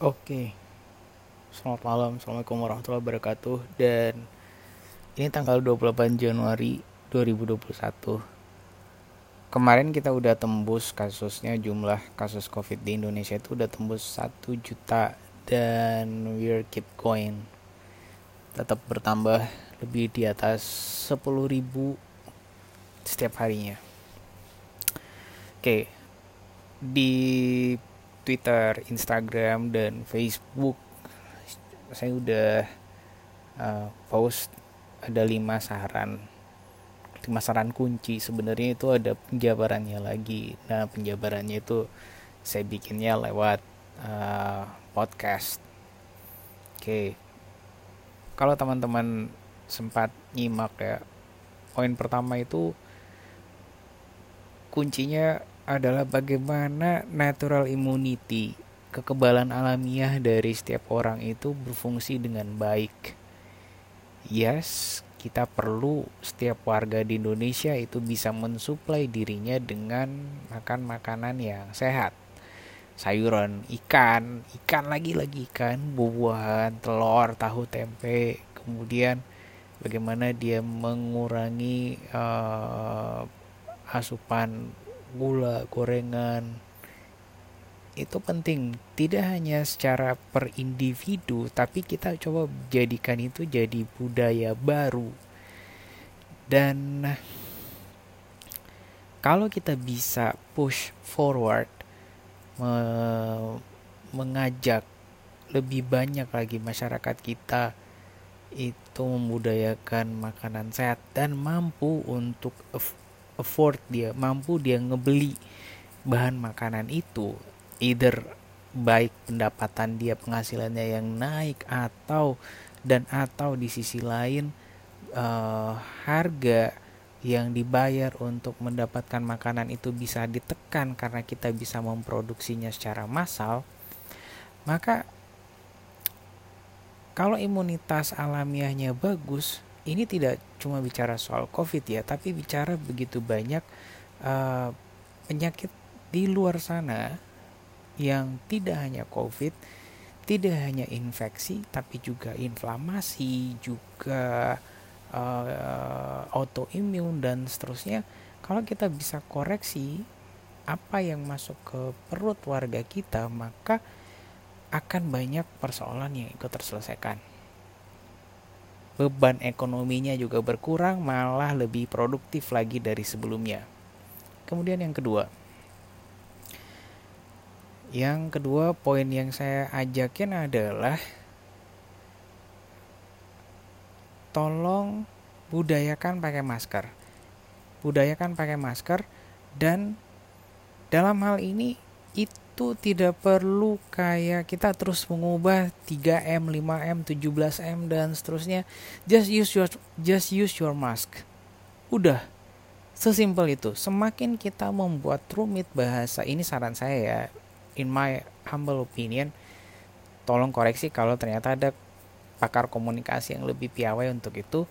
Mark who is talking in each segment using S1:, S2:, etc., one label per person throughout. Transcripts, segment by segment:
S1: Oke. Selamat malam. Assalamualaikum warahmatullahi wabarakatuh. Dan ini tanggal 28 Januari 2021. Kemarin kita udah tembus kasusnya jumlah kasus Covid di Indonesia itu udah tembus 1 juta dan we're keep going. Tetap bertambah lebih di atas 10 ribu setiap harinya. Oke. Di Twitter, Instagram, dan Facebook. Saya udah uh, post ada lima saran. Lima saran kunci sebenarnya itu ada penjabarannya lagi. Nah penjabarannya itu saya bikinnya lewat uh, podcast. Oke. Kalau teman-teman sempat nyimak ya poin pertama itu kuncinya adalah bagaimana natural immunity, kekebalan alamiah dari setiap orang itu berfungsi dengan baik. Yes, kita perlu setiap warga di Indonesia itu bisa mensuplai dirinya dengan makan makanan yang sehat. Sayuran, ikan, ikan lagi lagi ikan, buah-buahan, telur, tahu, tempe, kemudian bagaimana dia mengurangi uh, asupan gula, gorengan. Itu penting. Tidak hanya secara per individu tapi kita coba jadikan itu jadi budaya baru. Dan kalau kita bisa push forward me mengajak lebih banyak lagi masyarakat kita itu membudayakan makanan sehat dan mampu untuk afford dia mampu dia ngebeli bahan makanan itu either baik pendapatan dia penghasilannya yang naik atau dan atau di sisi lain uh, harga yang dibayar untuk mendapatkan makanan itu bisa ditekan karena kita bisa memproduksinya secara massal maka kalau imunitas alamiahnya bagus ini tidak cuma bicara soal COVID ya, tapi bicara begitu banyak uh, penyakit di luar sana yang tidak hanya COVID, tidak hanya infeksi, tapi juga inflamasi, juga uh, autoimun dan seterusnya. Kalau kita bisa koreksi apa yang masuk ke perut warga kita, maka akan banyak persoalan yang ikut terselesaikan beban ekonominya juga berkurang, malah lebih produktif lagi dari sebelumnya. Kemudian yang kedua, yang kedua poin yang saya ajakin adalah tolong budayakan pakai masker. Budayakan pakai masker dan dalam hal ini itu itu tidak perlu kayak kita terus mengubah 3M, 5M, 17M dan seterusnya. Just use your just use your mask. Udah. Sesimpel itu. Semakin kita membuat rumit bahasa, ini saran saya ya. In my humble opinion, tolong koreksi kalau ternyata ada pakar komunikasi yang lebih piawai untuk itu.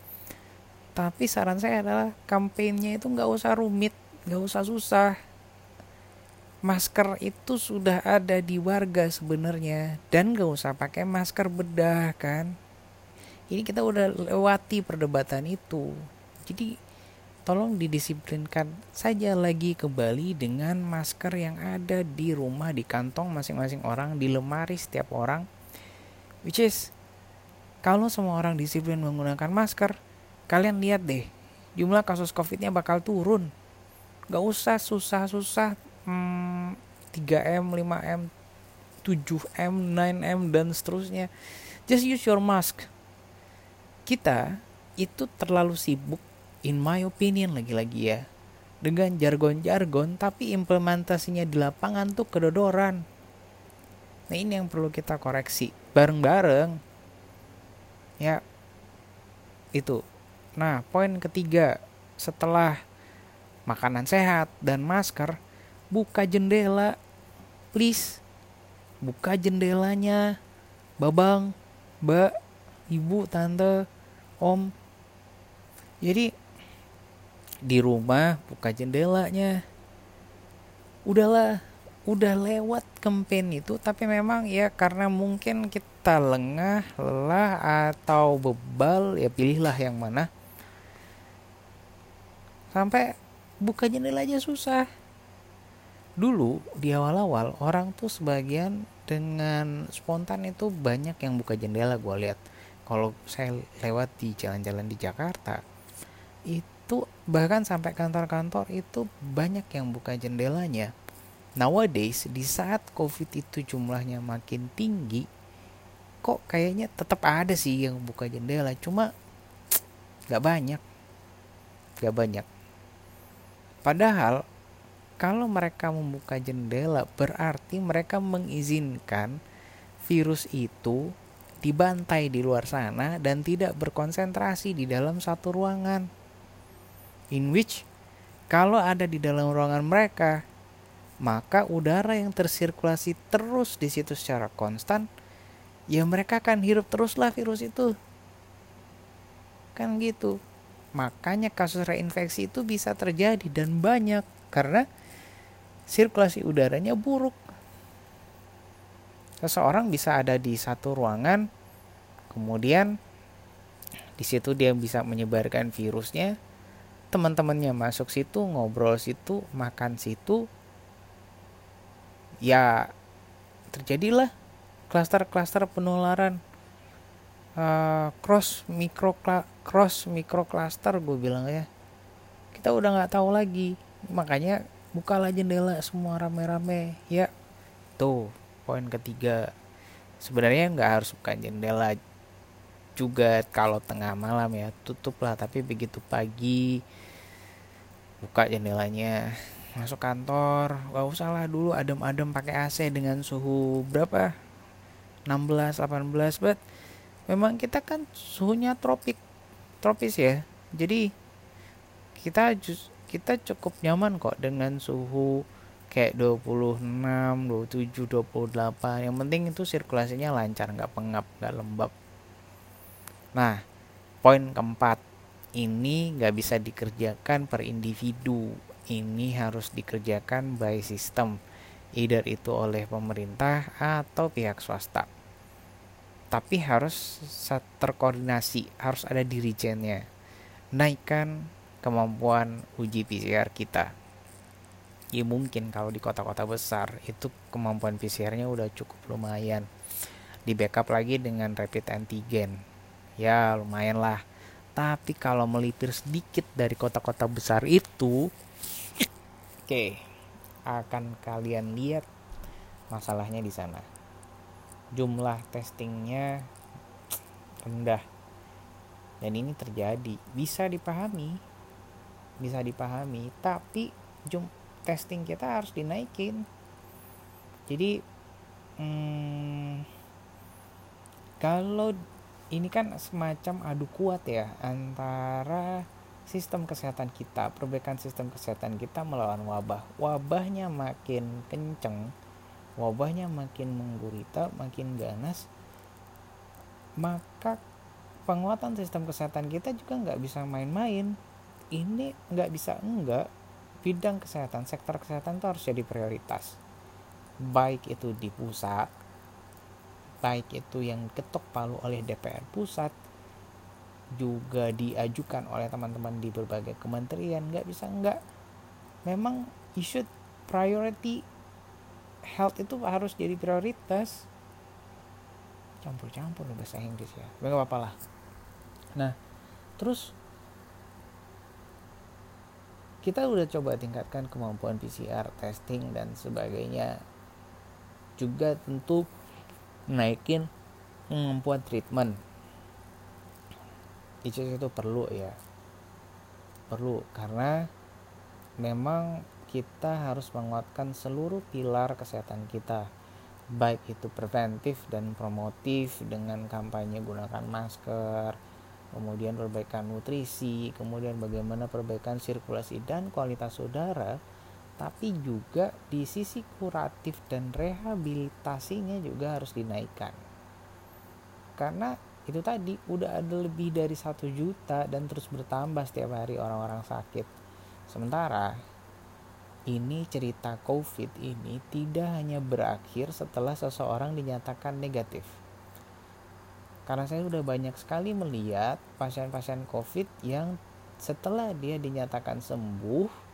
S1: Tapi saran saya adalah kampanyenya itu nggak usah rumit, nggak usah susah masker itu sudah ada di warga sebenarnya. Dan gak usah pakai masker bedah kan? Ini kita udah lewati perdebatan itu. Jadi tolong didisiplinkan saja lagi kembali dengan masker yang ada di rumah di kantong masing-masing orang di lemari setiap orang. Which is kalau semua orang disiplin menggunakan masker kalian lihat deh jumlah kasus covidnya bakal turun. Gak usah susah-susah hmm, 3M, 5M, 7M, 9M dan seterusnya. Just use your mask. Kita itu terlalu sibuk in my opinion lagi-lagi ya dengan jargon-jargon tapi implementasinya di lapangan tuh kedodoran. Nah, ini yang perlu kita koreksi bareng-bareng. Ya. Itu. Nah, poin ketiga setelah makanan sehat dan masker, buka jendela please. Buka jendelanya. Babang mbak ibu tante om. Jadi di rumah buka jendelanya. Udahlah udah lewat campaign itu tapi memang ya karena mungkin kita lengah lelah atau bebal ya pilihlah yang mana. Sampai buka jendela aja susah dulu di awal-awal orang tuh sebagian dengan spontan itu banyak yang buka jendela gue lihat. Kalau saya lewat di jalan-jalan di Jakarta itu bahkan sampai kantor-kantor itu banyak yang buka jendelanya. Nowadays di saat covid itu jumlahnya makin tinggi kok kayaknya tetap ada sih yang buka jendela. Cuma nggak banyak. Nggak banyak. Padahal kalau mereka membuka jendela berarti mereka mengizinkan virus itu dibantai di luar sana dan tidak berkonsentrasi di dalam satu ruangan. In which kalau ada di dalam ruangan mereka, maka udara yang tersirkulasi terus di situ secara konstan, ya mereka akan hirup teruslah virus itu. Kan gitu. Makanya kasus reinfeksi itu bisa terjadi dan banyak karena sirkulasi udaranya buruk. Seseorang bisa ada di satu ruangan kemudian di situ dia bisa menyebarkan virusnya. Teman-temannya masuk situ ngobrol situ makan situ. Ya terjadilah klaster-klaster penularan. Uh, cross mikro cross mikro cluster gue bilang ya. Kita udah nggak tahu lagi. Makanya bukalah jendela semua rame-rame ya. Tuh poin ketiga. Sebenarnya nggak harus buka jendela juga kalau tengah malam ya. Tutup lah tapi begitu pagi buka jendelanya. Masuk kantor gak usah lah dulu adem-adem pakai AC dengan suhu berapa? 16 18 but memang kita kan suhunya tropik tropis ya. Jadi kita kita cukup nyaman kok dengan suhu kayak 26, 27, 28 yang penting itu sirkulasinya lancar nggak pengap nggak lembab. Nah poin keempat ini nggak bisa dikerjakan per individu. Ini harus dikerjakan by system either itu oleh pemerintah atau pihak swasta. Tapi harus terkoordinasi harus ada dirijennya. Naikkan kemampuan uji PCR kita. Ya mungkin kalau di kota-kota besar itu kemampuan PCR-nya udah cukup lumayan. Di backup lagi dengan rapid antigen. Ya lumayan lah. Tapi kalau melipir sedikit dari kota-kota besar itu oke okay, akan kalian lihat masalahnya di sana. Jumlah testingnya rendah. Dan ini terjadi. Bisa dipahami bisa dipahami tapi jum testing kita harus dinaikin. Jadi hmm, kalau ini kan semacam adu kuat ya antara sistem kesehatan kita perbaikan sistem kesehatan kita melawan wabah. Wabahnya makin kenceng wabahnya makin menggurita makin ganas maka penguatan sistem kesehatan kita juga nggak bisa main-main ini nggak bisa enggak bidang kesehatan, sektor kesehatan itu harus jadi prioritas. Baik itu di pusat, baik itu yang ketok palu oleh DPR pusat, juga diajukan oleh teman-teman di berbagai kementerian, nggak bisa enggak. Memang isu priority health itu harus jadi prioritas. Campur-campur bahasa Inggris ya, nggak apa-apa lah. Nah, terus kita udah coba tingkatkan kemampuan PCR testing dan sebagainya. Juga tentu naikin kemampuan treatment. Itu itu perlu ya. Perlu karena memang kita harus menguatkan seluruh pilar kesehatan kita. Baik itu preventif dan promotif dengan kampanye gunakan masker kemudian perbaikan nutrisi, kemudian bagaimana perbaikan sirkulasi dan kualitas udara, tapi juga di sisi kuratif dan rehabilitasinya juga harus dinaikkan. Karena itu tadi udah ada lebih dari satu juta dan terus bertambah setiap hari orang-orang sakit. Sementara ini cerita COVID ini tidak hanya berakhir setelah seseorang dinyatakan negatif. Karena saya sudah banyak sekali melihat pasien-pasien COVID yang setelah dia dinyatakan sembuh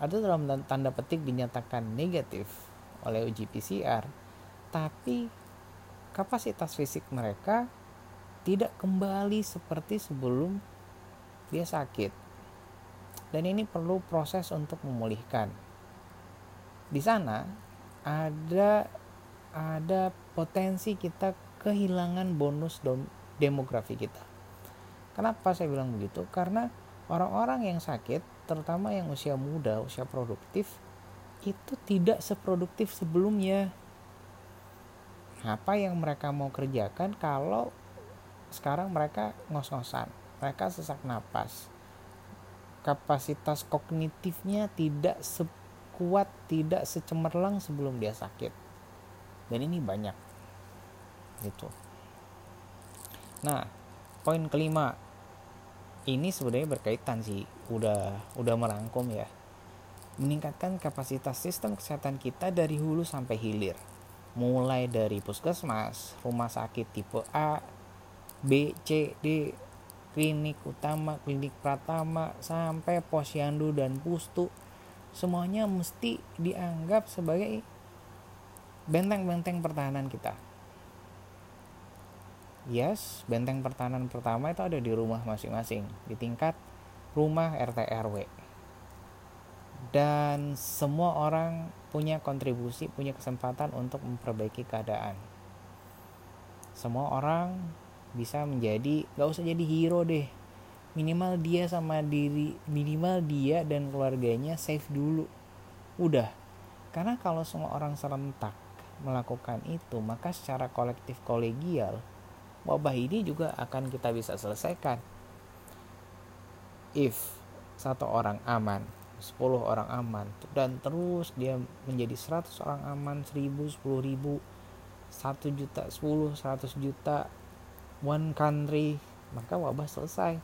S1: atau dalam tanda petik dinyatakan negatif oleh uji PCR, tapi kapasitas fisik mereka tidak kembali seperti sebelum dia sakit. Dan ini perlu proses untuk memulihkan. Di sana ada ada potensi kita kehilangan bonus demografi kita. Kenapa saya bilang begitu? Karena orang-orang yang sakit, terutama yang usia muda, usia produktif, itu tidak seproduktif sebelumnya. Apa yang mereka mau kerjakan kalau sekarang mereka ngos-ngosan, mereka sesak napas. Kapasitas kognitifnya tidak sekuat, tidak secemerlang sebelum dia sakit. Dan ini banyak gitu. Nah poin kelima. Ini sebenarnya berkaitan sih udah udah merangkum ya. Meningkatkan kapasitas sistem kesehatan kita dari hulu sampai hilir. Mulai dari puskesmas rumah sakit tipe A B C D klinik utama klinik pratama sampai posyandu dan pustu. Semuanya mesti dianggap sebagai benteng-benteng pertahanan kita yes benteng pertahanan pertama itu ada di rumah masing-masing di tingkat rumah RT RW dan semua orang punya kontribusi punya kesempatan untuk memperbaiki keadaan. Semua orang bisa menjadi gak usah jadi hero deh. Minimal dia sama diri minimal dia dan keluarganya safe dulu. Udah. Karena kalau semua orang serentak melakukan itu maka secara kolektif kolegial wabah ini juga akan kita bisa selesaikan. If satu orang aman, 10 orang aman, dan terus dia menjadi 100 orang aman, 1000, 10 ribu, 1 juta, 10, 100 juta, one country, maka wabah selesai.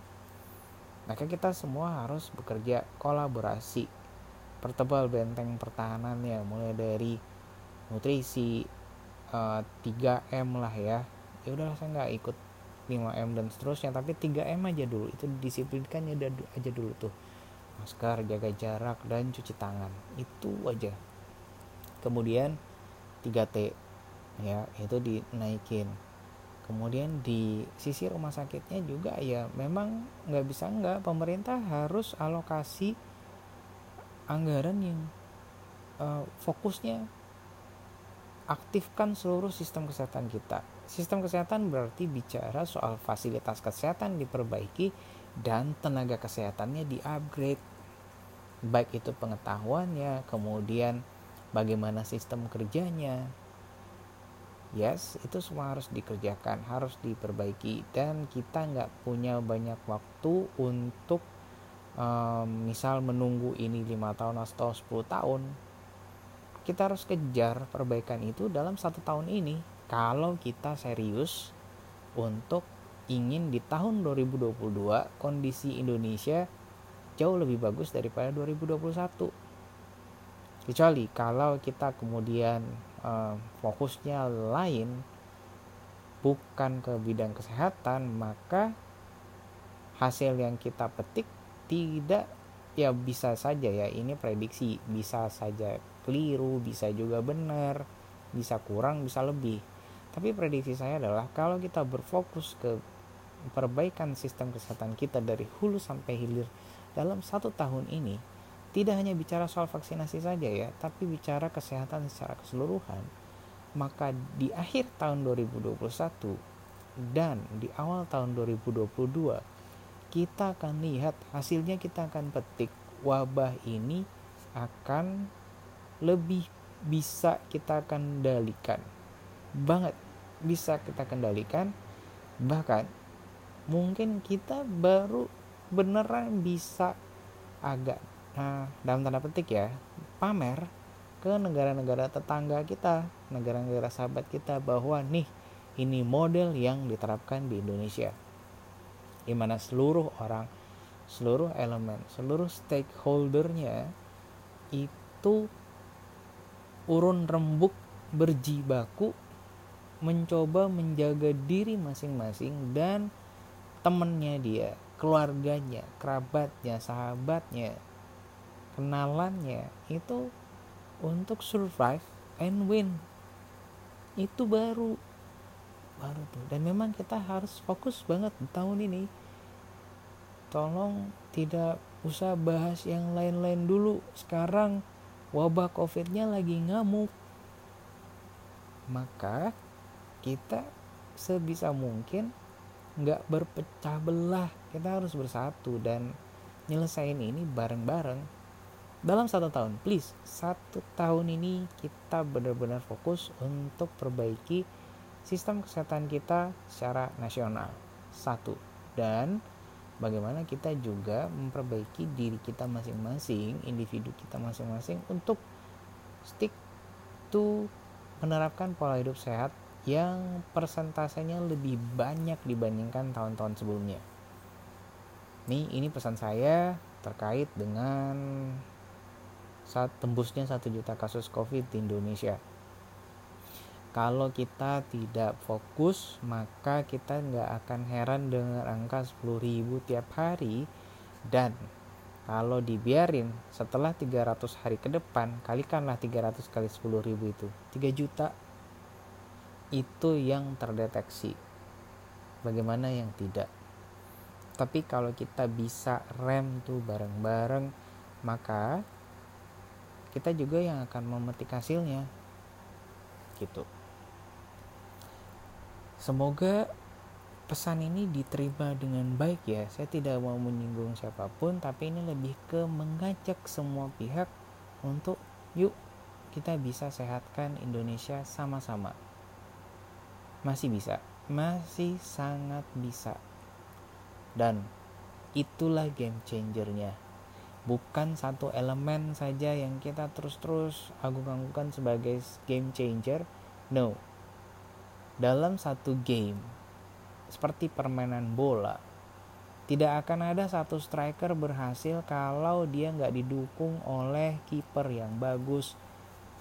S1: Maka kita semua harus bekerja kolaborasi, pertebal benteng pertahanannya, mulai dari nutrisi, 3M eh, lah ya, ya udah saya nggak ikut 5M dan seterusnya. Tapi 3M aja dulu. Itu disiplinkan aja dulu tuh. Masker jaga jarak dan cuci tangan. Itu aja. Kemudian 3T ya itu dinaikin. Kemudian di sisi rumah sakitnya juga ya memang nggak bisa nggak. Pemerintah harus alokasi anggaran yang uh, fokusnya aktifkan seluruh sistem kesehatan kita Sistem kesehatan berarti bicara soal fasilitas kesehatan diperbaiki dan tenaga kesehatannya di-upgrade. Baik itu pengetahuannya, kemudian bagaimana sistem kerjanya. Yes, itu semua harus dikerjakan, harus diperbaiki dan kita nggak punya banyak waktu untuk um, misal menunggu ini lima tahun atau 10 tahun. Kita harus kejar perbaikan itu dalam satu tahun ini. Kalau kita serius untuk ingin di tahun 2022 kondisi Indonesia jauh lebih bagus daripada 2021 kecuali kalau kita kemudian uh, fokusnya lain bukan ke bidang kesehatan maka hasil yang kita petik tidak ya bisa saja ya ini prediksi bisa saja keliru bisa juga benar bisa kurang bisa lebih. Tapi prediksi saya adalah kalau kita berfokus ke perbaikan sistem kesehatan kita dari hulu sampai hilir dalam satu tahun ini, tidak hanya bicara soal vaksinasi saja ya, tapi bicara kesehatan secara keseluruhan, maka di akhir tahun 2021 dan di awal tahun 2022 kita akan lihat hasilnya kita akan petik wabah ini akan lebih bisa kita kendalikan. Banget bisa kita kendalikan. Bahkan mungkin kita baru beneran bisa agak nah, dalam tanda petik ya pamer ke negara-negara tetangga kita negara-negara sahabat kita bahwa nih ini model yang diterapkan di Indonesia. Di mana seluruh orang seluruh elemen seluruh stakeholdernya itu urun rembuk berjibaku mencoba menjaga diri masing-masing dan temennya dia, keluarganya, kerabatnya, sahabatnya, kenalannya itu untuk survive and win. Itu baru baru tuh. Dan memang kita harus fokus banget tahun ini. Tolong tidak usah bahas yang lain-lain dulu. Sekarang wabah covidnya lagi ngamuk. Maka kita sebisa mungkin nggak berpecah belah. Kita harus bersatu dan nyelesain ini bareng-bareng. Dalam satu tahun please satu tahun ini kita benar-benar fokus untuk perbaiki sistem kesehatan kita secara nasional. Satu. Dan bagaimana kita juga memperbaiki diri kita masing-masing individu kita masing-masing untuk stick to menerapkan pola hidup sehat yang persentasenya lebih banyak dibandingkan tahun-tahun sebelumnya. Nih, ini pesan saya terkait dengan saat tembusnya satu juta kasus COVID di Indonesia. Kalau kita tidak fokus, maka kita nggak akan heran dengan angka 10 ribu tiap hari. Dan kalau dibiarin setelah 300 hari ke depan kalikanlah 300 kali 10 ribu itu. 3 juta. Itu yang terdeteksi. Bagaimana yang tidak? Tapi kalau kita bisa rem tuh bareng-bareng maka kita juga yang akan memetik hasilnya. Gitu semoga pesan ini diterima dengan baik ya. Saya tidak mau menyinggung siapa pun, tapi ini lebih ke mengajak semua pihak untuk yuk kita bisa sehatkan Indonesia sama-sama. Masih bisa, masih sangat bisa. Dan itulah game changernya. Bukan satu elemen saja yang kita terus-terus agung-agungkan sebagai game changer. No. Dalam satu game seperti permainan bola. Tidak akan ada satu striker berhasil kalau dia nggak didukung oleh kiper yang bagus,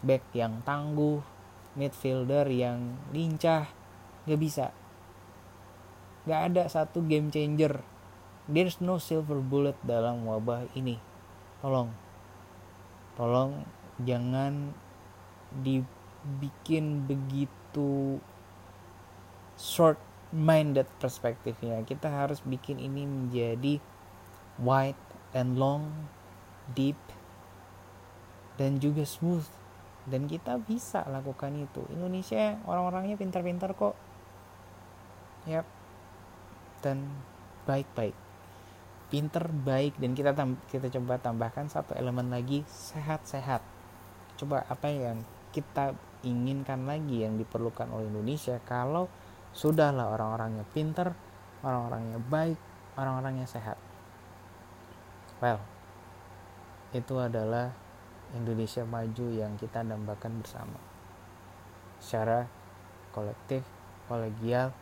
S1: back yang tangguh, midfielder yang lincah, nggak bisa. Nggak ada satu game changer. There's no silver bullet dalam wabah ini. Tolong, tolong jangan dibikin begitu short minded perspektifnya kita harus bikin ini menjadi wide and long deep dan juga smooth. Dan kita bisa lakukan itu. Indonesia orang-orangnya pintar-pintar kok. Yap. Dan baik-baik. Pinter baik. Dan kita kita coba tambahkan satu elemen lagi sehat-sehat. Coba apa yang kita inginkan lagi yang diperlukan oleh Indonesia. Kalau Sudahlah orang-orangnya pinter, orang-orangnya baik, orang-orangnya sehat. Well, itu adalah Indonesia maju yang kita dambakan bersama. Secara kolektif, kolegial,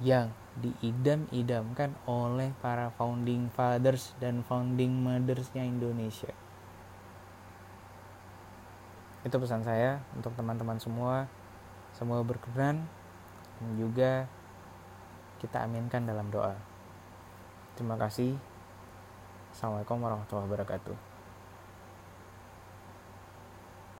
S1: yang diidam-idamkan oleh para founding fathers dan founding mothersnya Indonesia. Itu pesan saya untuk teman-teman semua. Semua berkenan dan juga kita aminkan dalam doa. Terima kasih. Assalamualaikum warahmatullahi wabarakatuh.